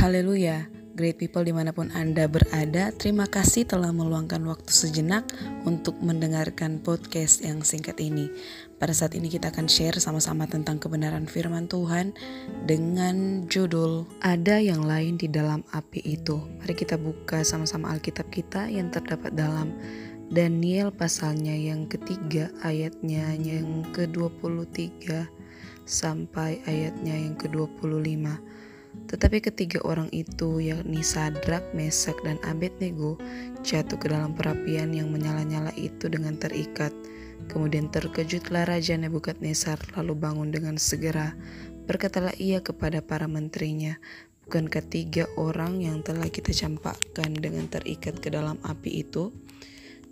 Haleluya, great people di mana pun Anda berada, terima kasih telah meluangkan waktu sejenak untuk mendengarkan podcast yang singkat ini. Pada saat ini kita akan share sama-sama tentang kebenaran firman Tuhan dengan judul Ada yang lain di dalam api itu. Mari kita buka sama-sama Alkitab kita yang terdapat dalam Daniel pasalnya yang ketiga ayatnya yang ke-23 sampai ayatnya yang ke-25. Tetapi ketiga orang itu, yakni Sadrak, Mesak, dan Abednego, jatuh ke dalam perapian yang menyala-nyala itu dengan terikat. Kemudian terkejutlah Raja Nebukadnezar lalu bangun dengan segera. Berkatalah ia kepada para menterinya, Bukankah tiga orang yang telah kita campakkan dengan terikat ke dalam api itu?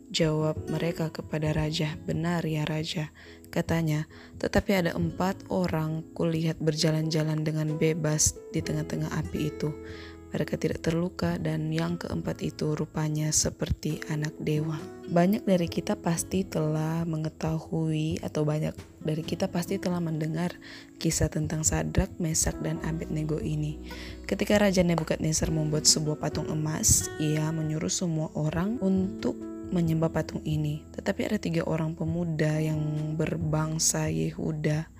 Jawab mereka kepada raja, benar ya raja. Katanya, tetapi ada empat orang kulihat berjalan-jalan dengan bebas di tengah-tengah api itu. Mereka tidak terluka dan yang keempat itu rupanya seperti anak dewa. Banyak dari kita pasti telah mengetahui atau banyak dari kita pasti telah mendengar kisah tentang Sadrak, Mesak, dan Abednego ini. Ketika Raja Nebukadnezar membuat sebuah patung emas, ia menyuruh semua orang untuk menyembah patung ini. Tetapi ada tiga orang pemuda yang berbangsa Yehuda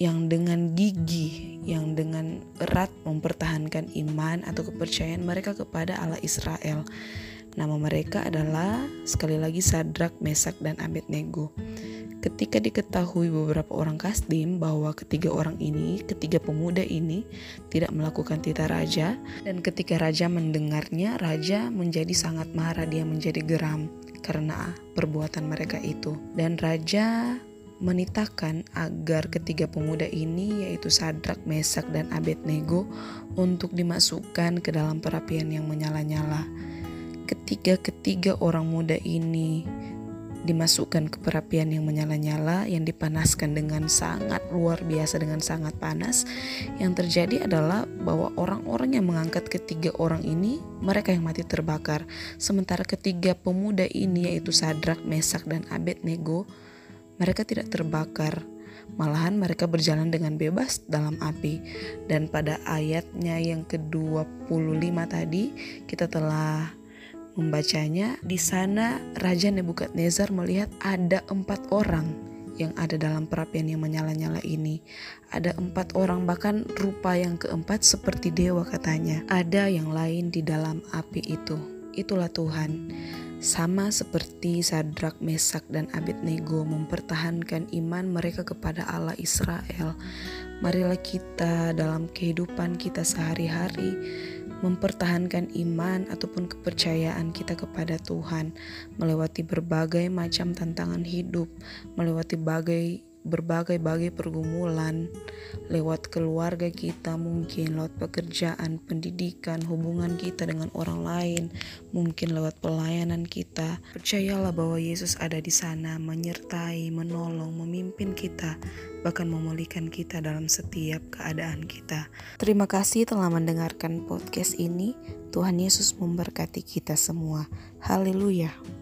yang dengan gigi, yang dengan erat mempertahankan iman atau kepercayaan mereka kepada Allah Israel. Nama mereka adalah sekali lagi Sadrak, Mesak, dan Abednego. Ketika diketahui beberapa orang Kasdim bahwa ketiga orang ini, ketiga pemuda ini tidak melakukan tita raja dan ketika raja mendengarnya, raja menjadi sangat marah, dia menjadi geram karena perbuatan mereka itu. Dan raja menitahkan agar ketiga pemuda ini yaitu Sadrak, Mesak, dan Abednego untuk dimasukkan ke dalam perapian yang menyala-nyala. Ketiga-ketiga orang muda ini dimasukkan ke perapian yang menyala-nyala yang dipanaskan dengan sangat luar biasa dengan sangat panas. Yang terjadi adalah bahwa orang-orang yang mengangkat ketiga orang ini mereka yang mati terbakar. Sementara ketiga pemuda ini yaitu Sadrak, Mesak dan Abednego mereka tidak terbakar. Malahan mereka berjalan dengan bebas dalam api. Dan pada ayatnya yang ke-25 tadi kita telah membacanya, di sana Raja Nebukadnezar melihat ada empat orang yang ada dalam perapian yang menyala-nyala ini. Ada empat orang, bahkan rupa yang keempat seperti dewa katanya. Ada yang lain di dalam api itu. Itulah Tuhan. Sama seperti Sadrak, Mesak, dan Abednego mempertahankan iman mereka kepada Allah Israel. Marilah kita dalam kehidupan kita sehari-hari mempertahankan iman ataupun kepercayaan kita kepada Tuhan, melewati berbagai macam tantangan hidup, melewati bagai berbagai-bagai pergumulan lewat keluarga kita mungkin lewat pekerjaan, pendidikan, hubungan kita dengan orang lain, mungkin lewat pelayanan kita. Percayalah bahwa Yesus ada di sana menyertai, menolong, memimpin kita, bahkan memulihkan kita dalam setiap keadaan kita. Terima kasih telah mendengarkan podcast ini. Tuhan Yesus memberkati kita semua. Haleluya.